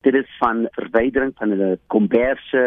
Dit is van verwydering van hulle komberse,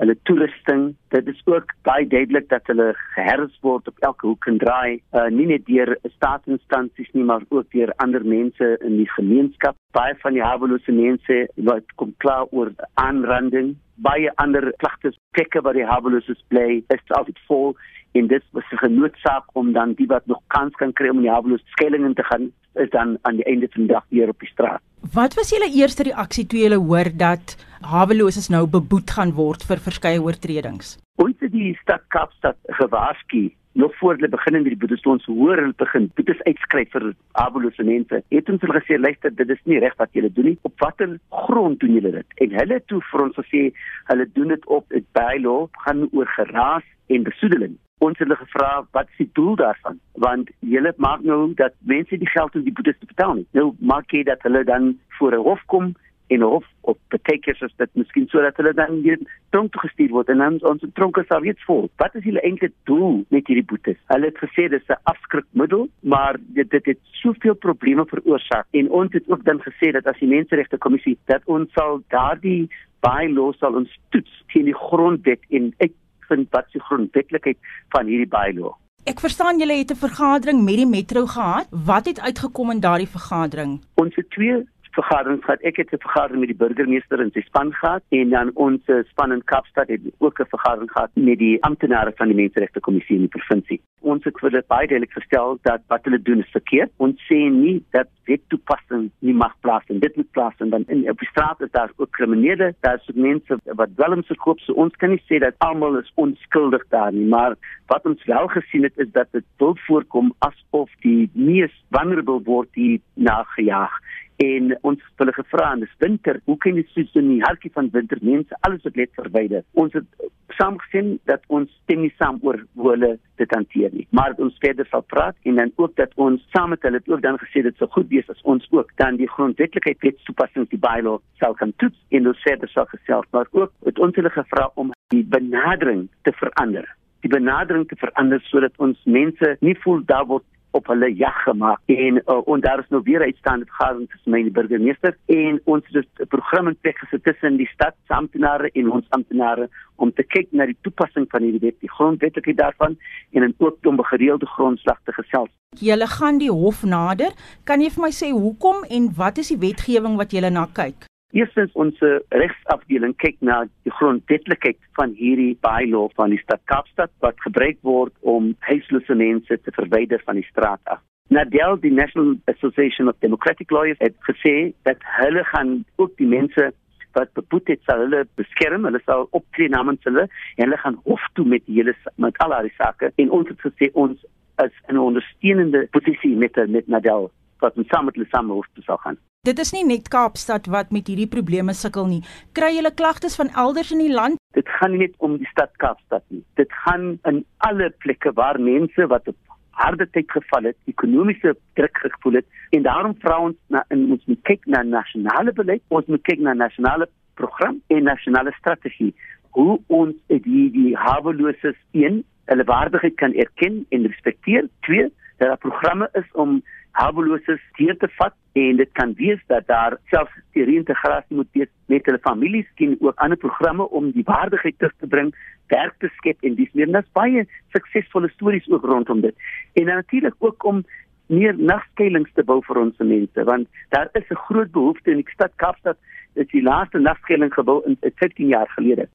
hulle toerusting. Dit is ook baie duidelik dat hulle geherds word op elke hoek en draai, uh, nie net deur staatsinstansies nie, maar ook deur ander mense in die gemeenskap. Baie van die hawelose mense wat kom klaar oor aanranding, baie ander klagtes plekke waar die haweloses bly, is altyd vol en dit was 'n genootsaak om dan die wat nog kans kan kry om in die haweloos skellingen te gaan is dan aan die einde van die dag weer op die straat. Wat was julle eerste reaksie toe julle hoor dat haweloses nou beboet gaan word vir verskeie oortredings? Ons het die stad Kaapstad gewaarsku nog voor hulle begin in die boetes ons hoor hulle begin boetes uitskryf vir hawelose mense. Het ons hulle gesê luister dit is nie reg wat julle doen nie. Op watter grond doen julle dit? En hulle toe vir ons gesê hulle doen dit op 'n bylaw gaan oor geraas en besoedeling ons het hulle gevra wat is die doel daarvan? Want julle maak nou dat mense die geld om die boetes te betaal nie. Nou maak jy dat hulle dan voor 'n hof kom en hof op betekens as dit miskien sodat hulle dan weer tronk toe gestuur word en dan ons tronke sal weer vol. Wat is hulle eintlik doel met hierdie boetes? Hulle het gesê dis 'n afskrikmiddel maar dit dit het soveel probleme veroorsaak. En ons het ook dan gesê dat as die menseregte kommissie dat ons sal daardie bylaw sal ons toets teen die grondwet en ek uitvind wat die grondwetlikheid van hierdie bylaw. Ek verstaan julle het 'n vergadering met die metro gehad. Wat het uitgekom in daardie vergadering? Ons het twee vergaderings gehad. Ek het 'n vergadering met die burgemeester en sy span gehad en dan ons span in Kaapstad het ook 'n vergadering gehad met die amptenare van die Menseregte Kommissie in die provinsie. Ons het vir dit baie duidelik gestel dat wat hulle doen is verkeerd. Ons sê nie dat wet toepassing nie mag plaasvind. Dit moet plaasvind dan in op die straat is daar ook kriminele, daar is ook mense wat dwelms verkoop. So ons kan nie sê dat almal is onskuldig daar nie, maar wat ons wel gesien het is dat dit wil voorkom asof die mees vulnerable word die nagejaag en ons het hulle gevra en dis winter hoe kan jy soos in die hartjie van winter mense alles wat net verwyder. Ons het saamgesien dat ons stem nie saam oor hoe hulle dit hanteer nie maar ons verder sal praat en dan ook dat ons saam met hulle ook dan gesê dit sou goed wees as ons ook dan die grondwetlikheid wet toepassing die bylaw sal kan toets en ons verder sal gesels maar ook het ons hulle gevra om die benadering te verander. Die benadering te verander sodat ons mense nie voel daar word op hulle jag gemaak en uh, en daar is nou weer uitstaande vergadering tussen my en die burgemeester en ons het 'n program in plek gesit tussen die stadsamptenare en ons amptenare om te kyk na die toepassing van hierdie wet, die grondwetlikheid daarvan en in ook om gereelde grondslag te gesels. Julle gaan die hof nader. Kan jy vir my sê hoekom en wat is die wetgewing wat julle na kyk? Eerstens ons regsafdeling kyk na die grondwetlikheid van hierdie bylaw van die stad Kaapstad wat gebruik word om huislose mense te verwyder van die straat af. Nadel die National Association of Democratic Lawyers het gesê dat hulle gaan ook die mense wat beboet het sal hulle beskerm, hulle sal optree namens hulle en hulle gaan hof toe met hele met al daai sake en ons het gesê ons is in 'n ondersteunende posisie met met Nadel wat ons saam met hulle saam hof toe sal gaan. Dit is nie net Kaapstad wat met hierdie probleme sukkel nie. Kry julle klagtes van elders in die land? Dit gaan nie net om die stad Kaapstad nie. Dit gaan in alle plekke waar mense wat op harde tyd geval het, ekonomiese druk gevoel het en daarom vra ons na in ons moet kyk na nasionale beleid, ons moet kyk na nasionale program en nasionale strategie hoe ons die die haweloses een hulle waardigheid kan erken en respekteer. Twee, dat daar programme is om haweloses deur te vat en dit kan wees dat daar selfs die reintegrasie moet wees met hulle families skien ook ander programme om die waardigheid terug te bring, werk te skep en dis meer nas baie suksesvolle stories ook rondom dit. En natuurlik ook om meer nagskuilings te bou vir ons mense want daar is 'n groot behoefte in die stad Kaapstad. Dit is die laaste nagskuiling gebou in 15 jaar gelede.